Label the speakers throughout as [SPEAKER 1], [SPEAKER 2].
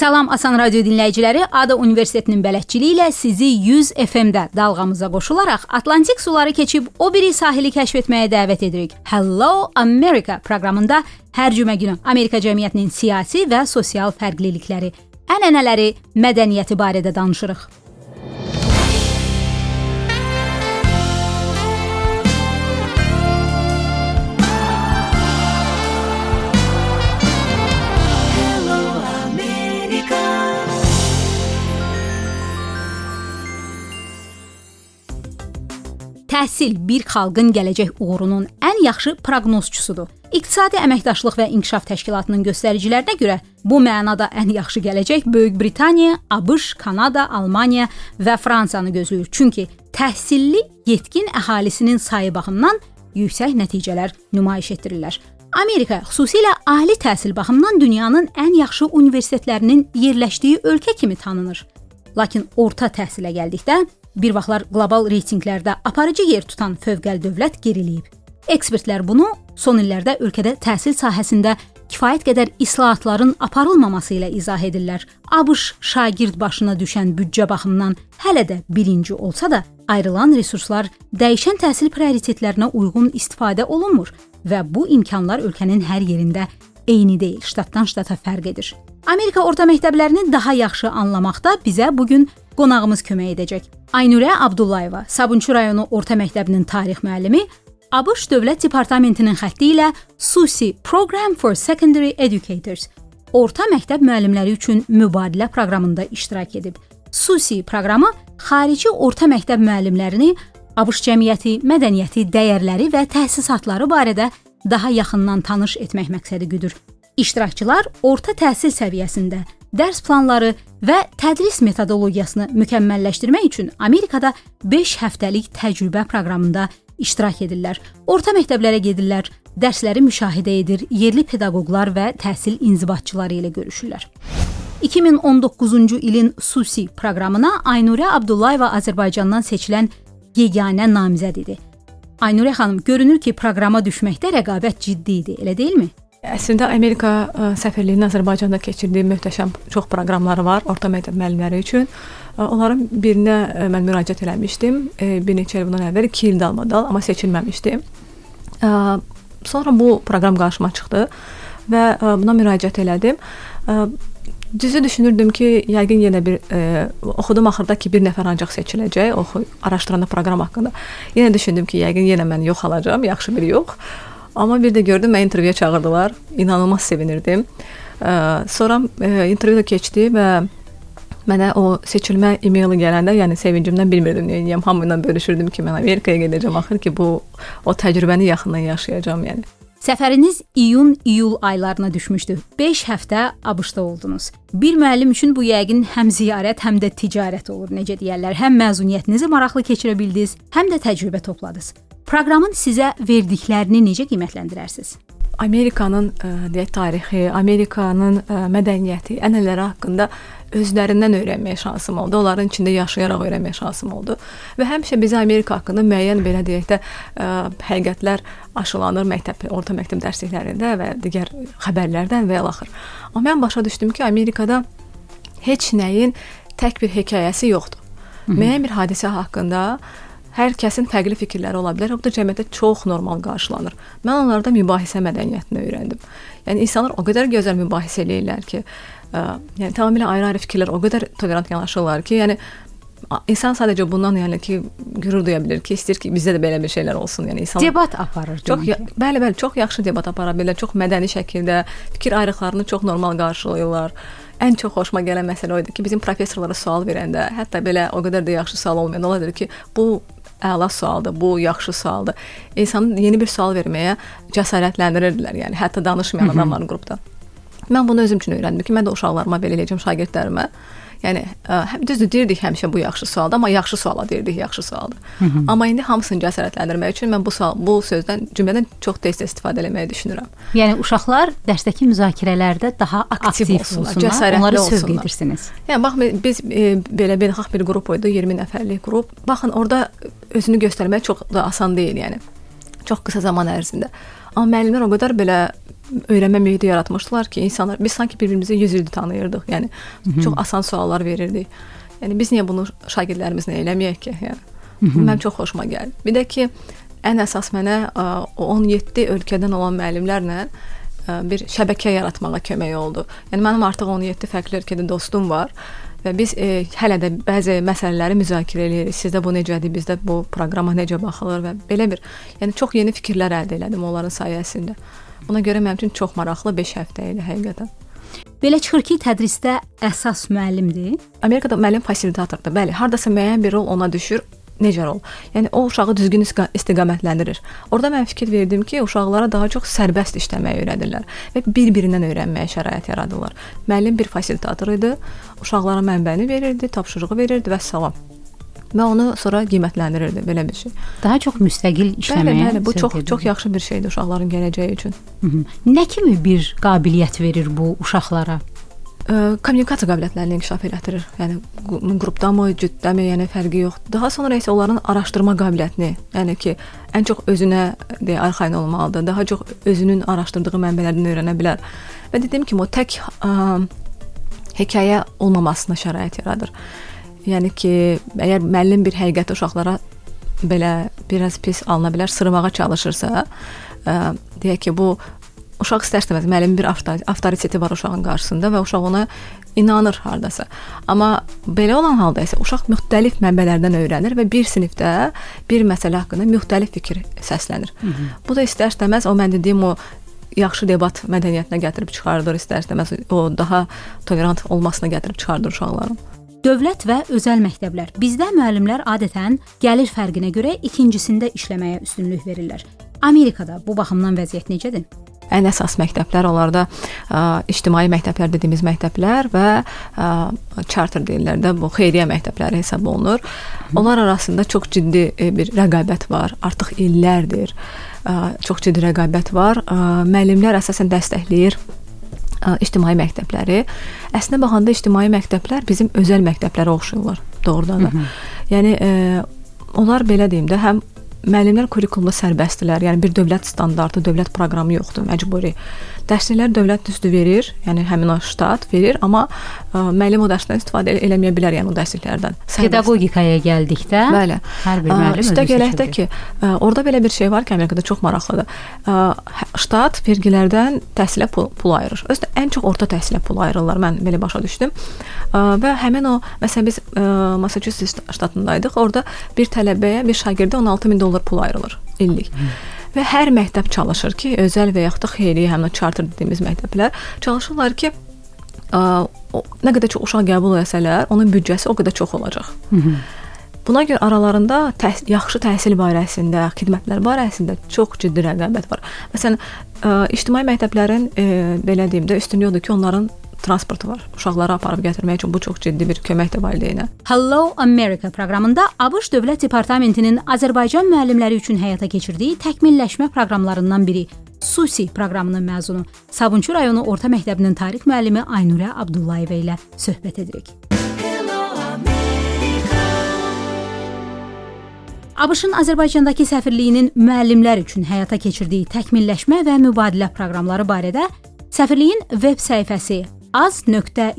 [SPEAKER 1] Salam Asan Radio dinləyiciləri, Ada Universitetinin bələdçiliyi ilə sizi 100 FM-də dalğamıza qoşularaq Atlantik suları keçib o biri sahili kəşf etməyə dəvət edirik. Hello America proqramında hər cümə günü Amerika cəmiyyətinin siyasi və sosial fərqlilikləri, ənənələri, mədəniyyəti barədə danışırıq. Təhsil bir xalqın gələcək uğurunun ən yaxşı proqnozçusudur. İqtisadi Əməkdaşlıq və İnkişaf Təşkilatının göstəricilərinə görə bu mənada ən yaxşı gələcək Böyük Britaniya, ABŞ, Kanada, Almaniya və Fransanı gözləyir. Çünki təhsilli yetkin əhalisinin sayı baxımından yüksək nəticələr nümayiş etdirirlər. Amerika xüsusilə ali təhsil baxımından dünyanın ən yaxşı universitetlərinin yerləşdiyi ölkə kimi tanınır. Lakin orta təhsilə gəldikdə bir vaxtlar qlobal reytinqlərdə aparıcı yer tutan fövqəli dövlət geriləyib. Ekspertlər bunu son illərdə ölkədə təhsil sahəsində kifayət qədər islahatların aparılmaması ilə izah edirlər. ABŞ şagird başına düşən büdcə baxımından hələ də birinci olsa da, ayrılan resurslar dəyişən təhsil prioritetlərinə uyğun istifadə olunmur və bu imkanlar ölkənin hər yerində eyni deyil, ştatdan ştata fərq edir. Amerika orta məktəblərini daha yaxşı anlamaqda bizə bu gün qonağımız kömək edəcək. Aynurə Abdullayeva, Sabunçu rayonu orta məktəbinin tarix müəllimi, ABŞ Dövlət Departamentinin xətti ilə SUSI Program for Secondary Educators orta məktəb müəllimləri üçün mübadilə proqramında iştirak edib. SUSI proqramı xarici orta məktəb müəllimlərini ABŞ cəmiyyəti, mədəniyyəti, dəyərləri və təsisatları barədə daha yaxından tanış etmək məqsədi güdür. İştirakçılar orta təhsil səviyyəsində dərs planları və tədris metodologiyasını mükəmməlləşdirmək üçün Amerikada 5 həftəlik təcrübə proqramında iştirak edirlər. Orta məktəblərə gedirlər, dərsləri müşahidə edir, yerli pedaqoqlar və təhsil inzibatçıları ilə görüşürlər. 2019-cu ilin SUSI proqramına Aynurə Abdullayeva Azərbaycandan seçilən yeganə namizəd idi. Aynurə xanım, görünür ki, proqrama düşməkdə rəqabət ciddi idi, elə deyilmi?
[SPEAKER 2] Əslində Amerika ə, səfirliyinin Azərbaycanda keçirdiyi möhtəşəm çox proqramları var orta məktəb müəllimləri üçün. Ə, onların birinə ə, mən müraciət etmişdim. Bir neçə il bundan əvvəl 2 il dalmadal, amma seçilməmişdim. Sonra bu proqram qarşıma çıxdı və buna müraciət elədim. Düzü düşünürdüm ki, yəqin yenə bir e, oxudum axırda ki, bir nəfər ancaq seçiləcək. Oxu araşdıranda proqram haqqında. Yenə düşündüm ki, yəqin yenə mən yox alacağam, yaxşı biri yox. Amma bir də gördüm məni intervyuya çağırdılar. İnanılmaz sevinirdim. Sonra intervyu da keçdi və mənə o seçilmə e-maili gələndə, yəni sevincimdən bilmirdim nə edəyəm. Hamı ilə bölüşürdüm ki, mən Amerikaya gedəcəm axır ki, bu o təcrübəni yaxından yaşayacağam, yəni.
[SPEAKER 1] Səfəriniz iyun-iyul aylarına düşmüşdü. 5 həftə ABŞ-da oldunuz. Bir müəllim üçün bu yəqin həm ziyarət, həm də ticarət olur, necə deyirlər. Həm məzuniyyətinizi maraqlı keçirə bildiniz, həm də təcrübə topladınız. Proqramın sizə verdiklərini necə qiymətləndirərsiniz?
[SPEAKER 2] Amerikanın e, deyək tarixi, Amerikanın e, mədəniyyəti, ənənələri haqqında özlərindən öyrənməyə şansım oldu. Onların içində yaşayaraq öyrənməyə şansım oldu. Və həmişə bizə Amerika haqqında müəyyən belə deyək də ə, e, həqiqətlər aşılanır məktəb, orta məktəb dərsliklərində və digər xəbərlərdən və ilaxır. Amma mən başa düşdüm ki, Amerikada heç nəyin tək bir hekayəsi yoxdur. Müəyyən bir hadisə haqqında Hər kəsin fərqli fikirləri ola bilər. Bu da cəmiyyətdə çox normal qarşılanır. Mən onlarda mübahisə mədəniyyətini öyrəndim. Yəni insanlar o qədər gözəl mübahisə eləyirlər ki, ə, yəni tamamilə ayrı-ayrı fikirlər o qədər tolerant yanaşırlar ki, yəni insan sadəcə bundan yəni ki, qürur duya bilər ki, istəyir ki, bizdə də belə bir şeylər olsun. Yəni insan
[SPEAKER 1] debat aparır.
[SPEAKER 2] Çox bəli, bəli, çox yaxşı debat apara bilər, çox mədəni şəkildə fikir ayrılıqlarını çox normal qarşılayırlar. Ən çox xoşuma gələn məsələ o idi ki, bizim professorlara sual verəndə, hətta belə o qədər də yaxşı sual olmayan olardı ki, bu əla sualdır, bu yaxşı sualdır. İnsanı yeni bir sual verməyə cəsarətləndirirdilər, yəni hətta danışmayan adamların qrupda. Mən bunu özüm üçün öyrəndim ki, mən də uşaqlarıma belə eləyəcəm, şagirdlərimə. Yəni həm düzdür deyirdik həmişə bu yaxşı sualdır, amma yaxşı suala deyirdik, yaxşı sualdır. Hı -hı. Amma indi hamısını cəsarətləndirmək üçün mən bu sual, bu sözdən, cümlədən çox tez-tez istifadə etməyi düşünürəm.
[SPEAKER 1] Yəni uşaqlar dərsdəki müzakirələrdə daha aktiv, aktiv olsunlar, cəsarətli onları sövq edirsiniz.
[SPEAKER 2] Yəni bax biz e, belə beynəlxalq bir qrup idi, 20 nəfərlik qrup. Baxın orada özünü göstərmək çox da asan deyil, yəni. Çox qısa zaman ərzində. Amma müəllimlər o qədər belə öyrənmə mühiti yaratmışdılar ki, insanlar biz sanki bir-birimizi 100 ildir tanıyırdıq. Yəni Hı -hı. çox asan suallar verirdik. Yəni biz niyə bunu şagirdlərimizlə eləməyək ki? Yəni Hı -hı. Mənim çox xoşuma gəldi. Bir də ki, ən əsas mənə o 17 ölkədən olan müəllimlərlə bir şəbəkə yaratmağa kömək oldu. Yəni mənim artıq 17 fərqli ölkədə dostum var və biz e, hələ də bəzi məsələləri müzakirə edirik. Sizdə bu necədir, bizdə bu proqrama necə baxılır və belə bir, yəni çox yeni fikirlər əldə elədim onların sayəsində. Ona görə mənim üçün çox maraqlı 5 həftə idi həqiqətən.
[SPEAKER 1] Belə çıxır ki, tədrisdə əsas müəllimdir.
[SPEAKER 2] Amerikada müəllim fasilitatordur. Bəli, hardasa müəyyən bir rol ona düşür necə rol? Yəni o uşağı düzgün istiqamətləndirir. Orda mən fikir verdim ki, uşaqlara daha çox sərbəst işləməyi öyrədirlər və bir-birindən öyrənməyə şərait yaradırlar. Müəllim bir fasilitator idi. Uşaqlara mənbəni verirdi, tapşırığı verirdi və salam və onu sonra qiymətləndirirdi belə bir şey.
[SPEAKER 1] Daha çox müstəqil işləməyə.
[SPEAKER 2] Bəli, bəli, bu çox çox yaxşı bir şeydir uşaqların gələcəyi üçün.
[SPEAKER 1] Hı -hı. Nə kimi bir qabiliyyət verir bu uşaqlara?
[SPEAKER 2] Kommunikasiya qabiliyyətlərini inkişaf elətdirir. Yəni qrupdamı, cütdəmi, yəni fərqi yoxdur. Daha sonra isə onların araşdırma qabiliyyətini, yəni ki, ən çox özünə deyə arxayın olmalıdır. Daha çox özünün araşdırdığı mənbələrdən öyrənə bilər. Və dediyim kimi o tək ə, hekayə olmamasına şərait yaradır. Yəni ki, əgər müəllim bir həqiqəti uşaqlara belə biraz pis alına bilər, sırmağa çalışırsa, ə, deyək ki, bu uşaq istər-istəməz müəllimin bir avtoriteti var uşağın qarşısında və uşaq ona inanır hardasa. Amma belə olan halda isə uşaq müxtəlif mənbələrdən öyrənir və bir sinifdə bir məsələ haqqında müxtəlif fikir səslənir. Hı -hı. Bu da istər-istəməz o mən dediyim o yaxşı debat mədəniyyətinə gətirib çıxardır, istər-istəməz o daha tolerant olmasına gətirib çıxardır uşaqların.
[SPEAKER 1] Dövlət və özəl məktəblər. Bizdə müəllimlər adətən gəlir fərqinə görə ikincisində işləməyə üstünlük verirlər. Amerikada bu baxımdan vəziyyət necədir?
[SPEAKER 2] Ən əsas məktəblər onlarda ə, ictimai məktəblər dediyimiz məktəblər və ə, charter deyirlər də bu xeyriyyə məktəbləri hesab olunur. Onlar arasında çox ciddi e, bir rəqabət var. Artıq illərdir ə, çox ciddi rəqabət var. Ə, müəllimlər əsasən dəstəkləyir ə, ictimai məktəbləri. Əslində baxanda ictimai məktəblər bizim özəl məktəblərə oxşayırlar doğrudan da. Yəni ə, onlar belə deyim də, həm müəllimlər kurikulumda sərbəstdirlər. Yəni bir dövlət standartı, dövlət proqramı yoxdur, məcburi. Dərsliklər dövlət düzdür verir, yəni həmin o ştat verir, amma ə, müəllim o dərsdən istifadə el eləməyə bilər, yəni o dərsliklərdən.
[SPEAKER 1] Sərbəst. Pedaqogikaya gəldikdə,
[SPEAKER 2] bəli, hər bir müəllim üstə gələkdə ki, ə, orada belə bir şey var ki, Amerikada çox maraqlıdır. Ə, hə, ştat vergilərdən təhsilə pul, pul ayırır. Özdə ən çox orta təhsilə pul ayırırlar. Mən belə başa düşdüm. Və həmin o məsələn biz Massachusetts ştatındaydıq. Orada bir tələbəyə, bir şagirdə 16 min dollar pul ayrılır illik. Hmm və hər məktəb çalışır ki, özəl və yaxud da xeyriyyə, həmin charter dediyimiz məktəblər çalışırlar ki, ə, nə qədər çox uşaq qəbul etsələr, onun büdcəsi o qədər çox olacaq. Hı -hı. Buna görə aralarında təhs yaxşı təhsil barəsində, xidmətlər barəsində çox ciddi rəqabət var. Məsələn, ə, ictimai məktəblərin ə, belə deyim də üstünlüyüdür ki, onların transportu var. Uşaqları aparıb gətirmək üçün bu çox ciddi bir köməkdir valideynə.
[SPEAKER 1] Hello America proqramında ABŞ Dövlət Departamentinin Azərbaycan müəllimləri üçün həyata keçirdiyi təkmilləşmə proqramlarından biri SUSI proqramının məzunu Sabunçu rayonu orta məktəbinin tarix müəllimi Aynurə Abdullayeva ilə söhbət edirik. ABŞ-ın Azərbaycandakı səfirliyinin müəllimlər üçün həyata keçirdiyi təkmilləşmə və mübadilə proqramları barədə səfirliyin veb səhifəsi az.usmbc.gov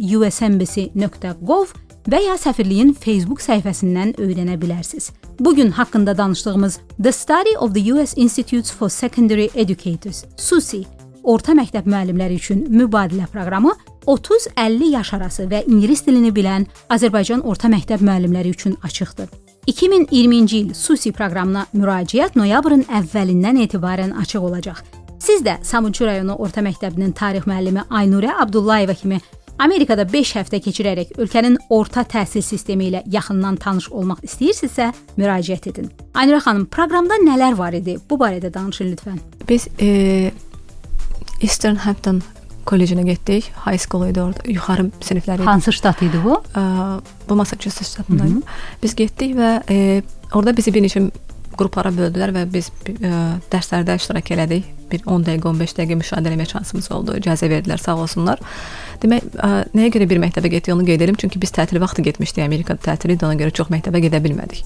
[SPEAKER 1] və ya səfirliyin Facebook səhifəsindən öyrənə bilərsiniz. Bu gün haqqında danışdığımız The Study of the US Institutes for Secondary Educators, SUSI, orta məktəb müəllimləri üçün mübadilə proqramı 30-50 yaş arası və ingilis dilini bilən Azərbaycan orta məktəb müəllimləri üçün açıqdır. 2020-ci il SUSI proqramına müraciət noyabrın əvvəlindən etibarən açıq olacaq Siz də Sabunçu rayonu orta məktəbinin tarix müəllimi Aynurə Abdullayeva kimi Amerikada 5 həftə keçirərək ölkənin orta təhsil sistemi ilə yaxından tanış olmaq istəyirsinizsə, müraciət edin. Aynurə xanım, proqramda nələr var idi? Bu barədə danışın lütfən.
[SPEAKER 2] Biz e, Eastern Hampton kollecinə getdik. High school idi orada, yuxarı siniflər idi.
[SPEAKER 1] Hansı ştat idi bu?
[SPEAKER 2] E, bu Massachusetts ştatındaydı. Biz getdik və e, orada bizi bir neçə qruplara böldülər və biz ə, e, dərslərdə iştirak elədik. Bir 10 dəqiqə, 15 dəqiqə müşahidə etmə şansımız oldu. İcazə verdilər, sağ olsunlar. Demək, ə, nəyə görə bir məktəbə getdik onu qeyd edim, çünki biz tətil vaxtı getmişdik Amerikada tətili ona görə çox məktəbə gedə bilmədik.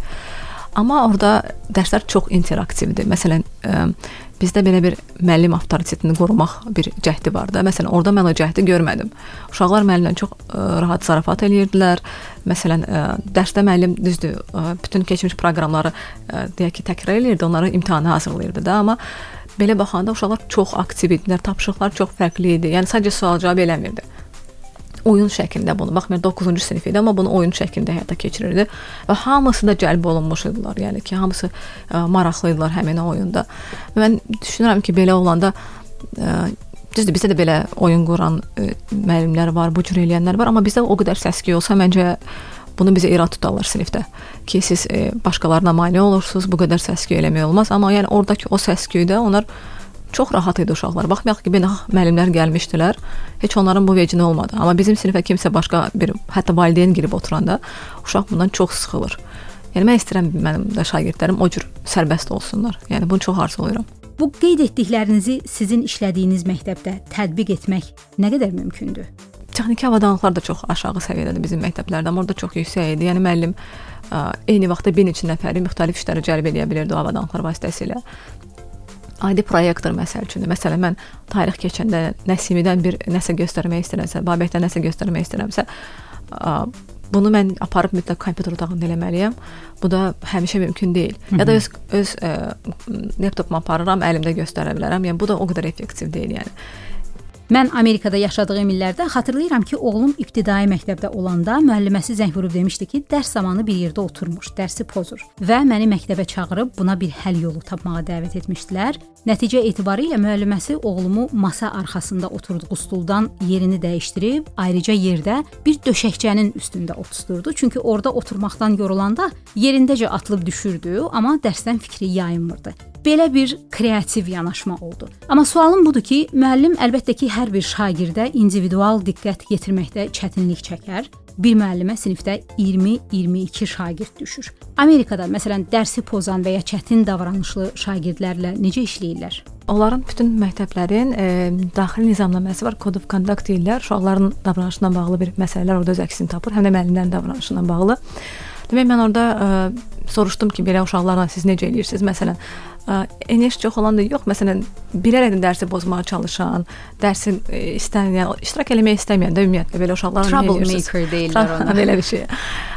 [SPEAKER 2] Amma orada dərslər çox interaktivdir. Məsələn, ə, bizdə belə bir müəllim avtoritetini qorumaq bir cəhdi var da. Məsələn, orada mən o cəhdi görmədim. Uşaqlar müəllimlə çox ə, rahat zarafat eləyirdilər. Məsələn, ə, dərsdə müəllim düzdür, ə, bütün keçmiş proqramları ə, deyək ki, təkrar eləyirdi, onları imtahana hazırlayırdı da, amma belə baxanda uşaqlar çox aktiv idilər, tapşırıqlar çox fərqli idi. Yəni sadəcə sual-cavab eləmirdi oyun şəklində bunu. Baxmayaraq 9-cu sinif idi, amma bunu oyun şəklində həyata keçirirdi və hamısı da cəlb olunmuş idilər. Yəni ki, hamısı ə, maraqlı idilər həmin oyunda. Mən düşünürəm ki, belə olanda ə, düzdür, bizdə də belə oyun quran ə, müəllimlər var, bu cür eləyənlər var, amma bizdə o qədər səs-küy olsa məncə bunu bizə irad tutarlar sinifdə ki, siz e, başqalarına mane olursunuz, bu qədər səs-küy eləmək olmaz. Amma yəni ordakı o səs-küydə onlar Çox rahat idi uşaqlar. Baxmayaraq ki, beynəlxalq müəllimlər gəlmişdilər. Heç onların bu vecinə olmadı. Amma bizim sinifə kimsə başqa bir, hətta valideyn girib oturanda uşaq bundan çox sıxılır. Yəni mən istəyirəm mənim də şagirdlərim o cür sərbəst olsunlar. Yəni bunu çox arzulayıram.
[SPEAKER 1] Bu qeyd etdiklərinizi sizin işlədiyiniz məktəbdə tətbiq etmək nə qədər mümkündür?
[SPEAKER 2] Texniki avadanlıqlar da çox aşağı səviyyədədir bizim məktəblərdə, amma orada çox yüksək idi. Yəni müəllim ə, eyni vaxtda bir neçə nəfəri müxtəlif işlərə cəlb edə bilirdi o avadanlıqlar vasitəsilə adi proyektor məsəl üçün. Məsələn, mən tarix keçəndə Nəsimidən bir nəsə göstərmək istəyirəmsə, Babəkdən nəsə göstərmək istəyirəmsə, bunu mən aparıb mütləq kompüter otağında eləməliyəm. Bu da həmişə mümkün deyil. Hı -hı. Ya da öz öz ə, laptopumu aparıram, əlimdə göstərə bilərəm. Yəni bu da o qədər effektiv deyil, yəni.
[SPEAKER 1] Mən Amerikada yaşadığım illərdə xatırlayıram ki, oğlum ibtidai məktəbdə olanda müəlliməsi zəng vurub demişdi ki, dərs zamanı bir yerdə oturmuş, dərsi pozur və məni məktəbə çağırıb buna bir həll yolu tapmağa dəvət etmişdilər. Nəticə etibarilə müəlliməsi oğlumu masa arxasında oturduğu stuldan yerini dəyişdirib, ayrıca yerdə bir döşəkçənin üstündə otuzdurdu. Çünki orada oturmaqdan yorulanda yerindəcə atılıb düşürdü, amma dərsdən fikri yayınmırdı. Belə bir kreativ yanaşma oldu. Amma sualım budur ki, müəllim əlbəttə ki, hər bir şagirdə individual diqqət yetirməkdə çətinlik çəkər. Bir müəllimə sinifdə 20-22 şagird düşür. Amerikada məsələn dərsi pozan və ya çətin davranışlı şagirdlərlə necə işləyirlər?
[SPEAKER 2] Onların bütün məktəblərin e, daxili nizamnaməsi var, Code of Conduct deyirlər. Uşaqların davranışına bağlı bir məsələlər orada öz əksini tapır, həm də müəllimlərin davranışına bağlı. Demək mən orada ə, e, soruşdum ki, belə uşaqlarla siz necə eləyirsiniz? Məsələn, e, enerji çox olanda yox, məsələn, bilərək dərsi pozmağa çalışan, dərsin e, istəməyən, iştirak eləmək istəməyən də ümumiyyətlə belə uşaqlarla
[SPEAKER 1] trouble maker deyirlər ona.
[SPEAKER 2] Belə bir şey.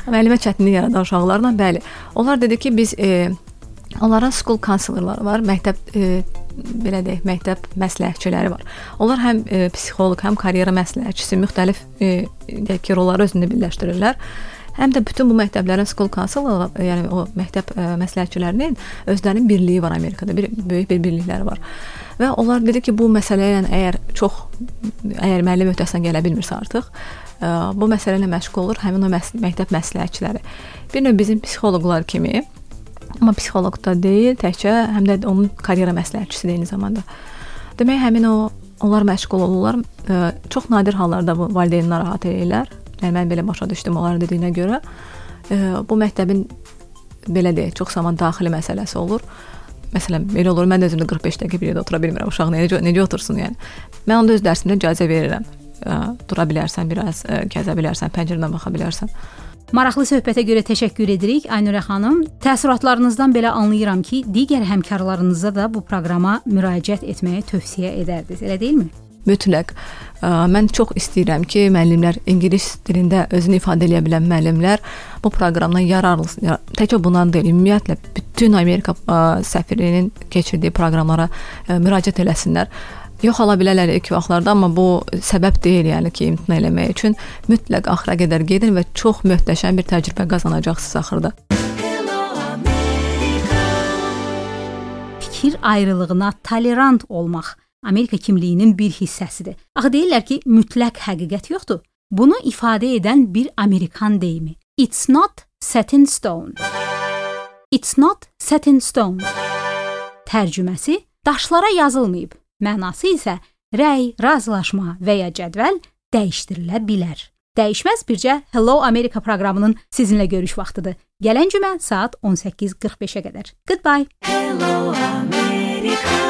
[SPEAKER 2] Müəllimə çətinlik yaradan uşaqlarla, bəli. Onlar dedi ki, biz e, onların school counselorları var, məktəb e, belə deyək, məktəb məsləhətçiləri var. Onlar həm e, psixoloq, həm karyera məsləhətçisi, müxtəlif e, deyək ki, rolları özündə birləşdirirlər həm də bütün bu məktəblərin school council, yəni o məktəb ə, e, məsləhətçilərinin özlərinin birliyi var Amerikada. Bir böyük bir birlikləri var. Və onlar dedi ki, bu məsələ ilə əgər çox əgər müəllim öhdəsindən gələ bilmirsə artıq, ə, e, bu məsələ ilə məşğul olur həmin o məs məktəb məsləhətçiləri. Bir növ bizim psixoloqlar kimi amma psixoloq da deyil, təkcə həm də onun karyera məsləhətçisi eyni zamanda. Demək həmin o onlar məşğul olurlar. Ə, e, çox nadir hallarda bu valideyn narahat edirlər. Yəni mən belə başa düşdüm onların dediyinə görə. Bu məktəbin belə deyək, çox zaman daxili məsələsi olur. Məsələn, belə olur, mən də özümdə 45 dəqiqə bir yerdə otura bilmirəm. Uşaq necə necə otursun yəni. Mən onda öz dərsimdə icazə verirəm. Dura bilərsən, biraz kəzə bilərsən, pəncərədən baxa bilərsən.
[SPEAKER 1] Maraqlı söhbətə görə təşəkkür edirik Aynurə xanım. Təəssüratlarınızdan belə anlayıram ki, digər həmkarlarınıza da bu proqrama müraciət etməyi tövsiyə edərdiniz, elə deyilmi?
[SPEAKER 2] Mütləq mən çox istəyirəm ki, müəllimlər ingilis dilində özünü ifadə edə bilən müəllimlər bu proqramdan yararlansın. Təkcə bundan deyil, ümumiyyətlə bütün Amerika səfirliyinin keçirdiyi proqramlara müraciət eləsinlər. Yox ala bilərlər ilk vaxtlarda, amma bu səbəb deyil, yəni ki, imtina eləmək üçün mütləq axıra qədər gedin və çox möhtəşəm bir təcrübə qazanacaqsınız axırda.
[SPEAKER 1] Fikir ayrılığına tolerant olmaq Amerika kimliyinin bir hissəsidir. Axı deyirlər ki, mütləq həqiqət yoxdur. Bunu ifadə edən bir Amerikan deyimi. It's not set in stone. It's not set in stone. Tərcüməsi daşlara yazılmayıb. Mənası isə rəy, razılaşma və ya cədvəl dəyişdirilə bilər. Dəyişməz bircə Hello America proqramının sizinlə görüş vaxtıdır. Gələn cümə saat 18:45-ə qədər. Goodbye. Hello America.